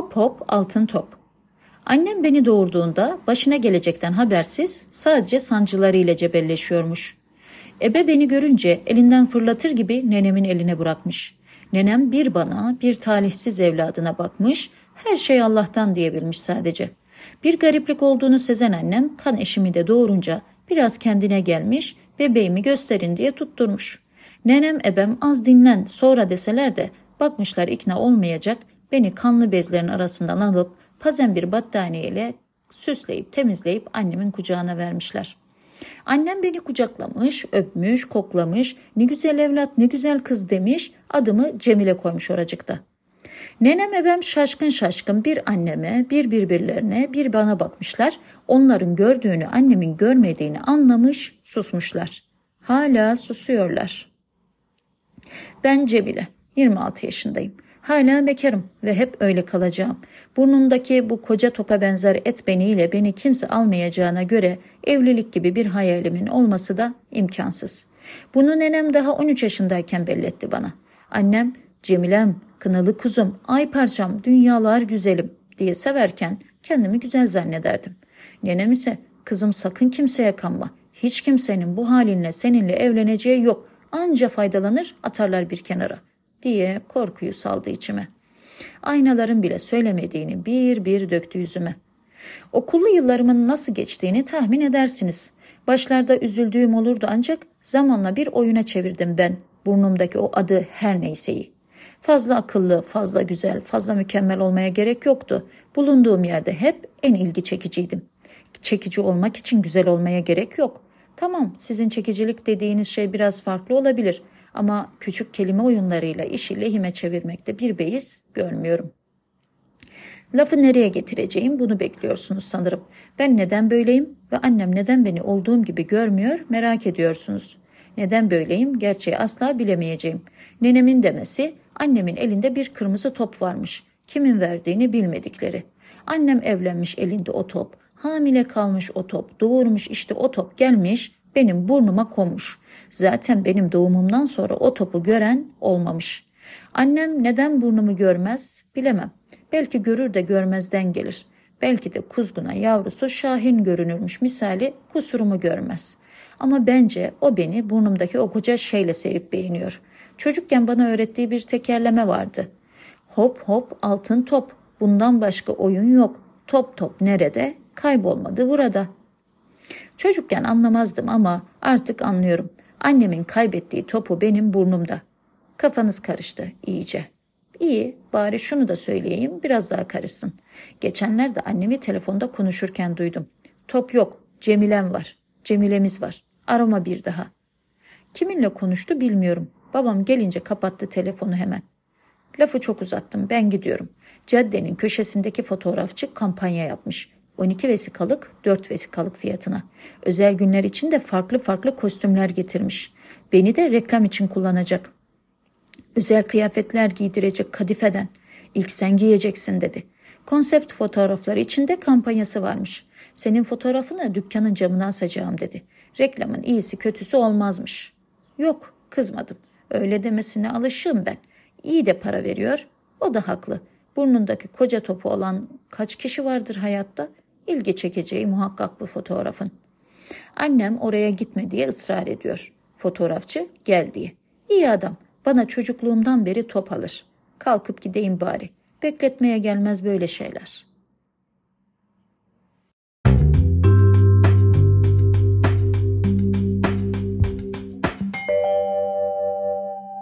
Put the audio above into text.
Hop hop altın top. Annem beni doğurduğunda başına gelecekten habersiz sadece sancılarıyla cebelleşiyormuş. Ebe beni görünce elinden fırlatır gibi nenemin eline bırakmış. Nenem bir bana bir talihsiz evladına bakmış, her şey Allah'tan diyebilmiş sadece. Bir gariplik olduğunu sezen annem kan eşimi de doğurunca biraz kendine gelmiş, bebeğimi gösterin diye tutturmuş. Nenem ebem az dinlen sonra deseler de bakmışlar ikna olmayacak beni kanlı bezlerin arasından alıp pazen bir battaniyeyle süsleyip temizleyip annemin kucağına vermişler. Annem beni kucaklamış, öpmüş, koklamış, ne güzel evlat, ne güzel kız demiş, adımı Cemile koymuş oracıkta. Nenem ebem şaşkın şaşkın bir anneme, bir birbirlerine, bir bana bakmışlar. Onların gördüğünü annemin görmediğini anlamış, susmuşlar. Hala susuyorlar. Ben Cemile, 26 yaşındayım. Hala bekarım ve hep öyle kalacağım. Burnumdaki bu koca topa benzer et beniyle beni kimse almayacağına göre evlilik gibi bir hayalimin olması da imkansız. Bunu nenem daha 13 yaşındayken belletti bana. Annem, Cemilem, kınalı kuzum, ay parçam, dünyalar güzelim diye severken kendimi güzel zannederdim. Nenem ise kızım sakın kimseye kanma. Hiç kimsenin bu halinle seninle evleneceği yok. Anca faydalanır atarlar bir kenara diye korkuyu saldı içime. Aynaların bile söylemediğini bir bir döktü yüzüme. Okullu yıllarımın nasıl geçtiğini tahmin edersiniz. Başlarda üzüldüğüm olurdu ancak zamanla bir oyuna çevirdim ben burnumdaki o adı her neyseyi. Fazla akıllı, fazla güzel, fazla mükemmel olmaya gerek yoktu. Bulunduğum yerde hep en ilgi çekiciydim. Çekici olmak için güzel olmaya gerek yok. Tamam, sizin çekicilik dediğiniz şey biraz farklı olabilir ama küçük kelime oyunlarıyla işi lehime çevirmekte bir beis görmüyorum. Lafı nereye getireceğim bunu bekliyorsunuz sanırım. Ben neden böyleyim ve annem neden beni olduğum gibi görmüyor merak ediyorsunuz. Neden böyleyim gerçeği asla bilemeyeceğim. Nenemin demesi annemin elinde bir kırmızı top varmış. Kimin verdiğini bilmedikleri. Annem evlenmiş elinde o top. Hamile kalmış o top. Doğurmuş işte o top gelmiş benim burnuma konmuş. Zaten benim doğumumdan sonra o topu gören olmamış. Annem neden burnumu görmez bilemem. Belki görür de görmezden gelir. Belki de kuzguna yavrusu Şahin görünürmüş misali kusurumu görmez. Ama bence o beni burnumdaki o koca şeyle sevip beğeniyor. Çocukken bana öğrettiği bir tekerleme vardı. Hop hop altın top. Bundan başka oyun yok. Top top nerede? Kaybolmadı burada. Çocukken anlamazdım ama artık anlıyorum. Annemin kaybettiği topu benim burnumda. Kafanız karıştı iyice. İyi, bari şunu da söyleyeyim, biraz daha karışsın. Geçenlerde annemi telefonda konuşurken duydum. Top yok, Cemilem var. Cemilemiz var. Arama bir daha. Kiminle konuştu bilmiyorum. Babam gelince kapattı telefonu hemen. Lafı çok uzattım, ben gidiyorum. Caddenin köşesindeki fotoğrafçı kampanya yapmış. 12 vesikalık 4 vesikalık fiyatına. Özel günler için de farklı farklı kostümler getirmiş. Beni de reklam için kullanacak. Özel kıyafetler giydirecek kadifeden. İlk sen giyeceksin dedi. Konsept fotoğrafları için de kampanyası varmış. Senin fotoğrafını dükkanın camına asacağım dedi. Reklamın iyisi kötüsü olmazmış. Yok kızmadım. Öyle demesine alışığım ben. İyi de para veriyor. O da haklı. Burnundaki koca topu olan kaç kişi vardır hayatta? İlgi çekeceği muhakkak bu fotoğrafın. Annem oraya gitme diye ısrar ediyor. Fotoğrafçı gel diye. İyi adam bana çocukluğumdan beri top alır. Kalkıp gideyim bari. Bekletmeye gelmez böyle şeyler.''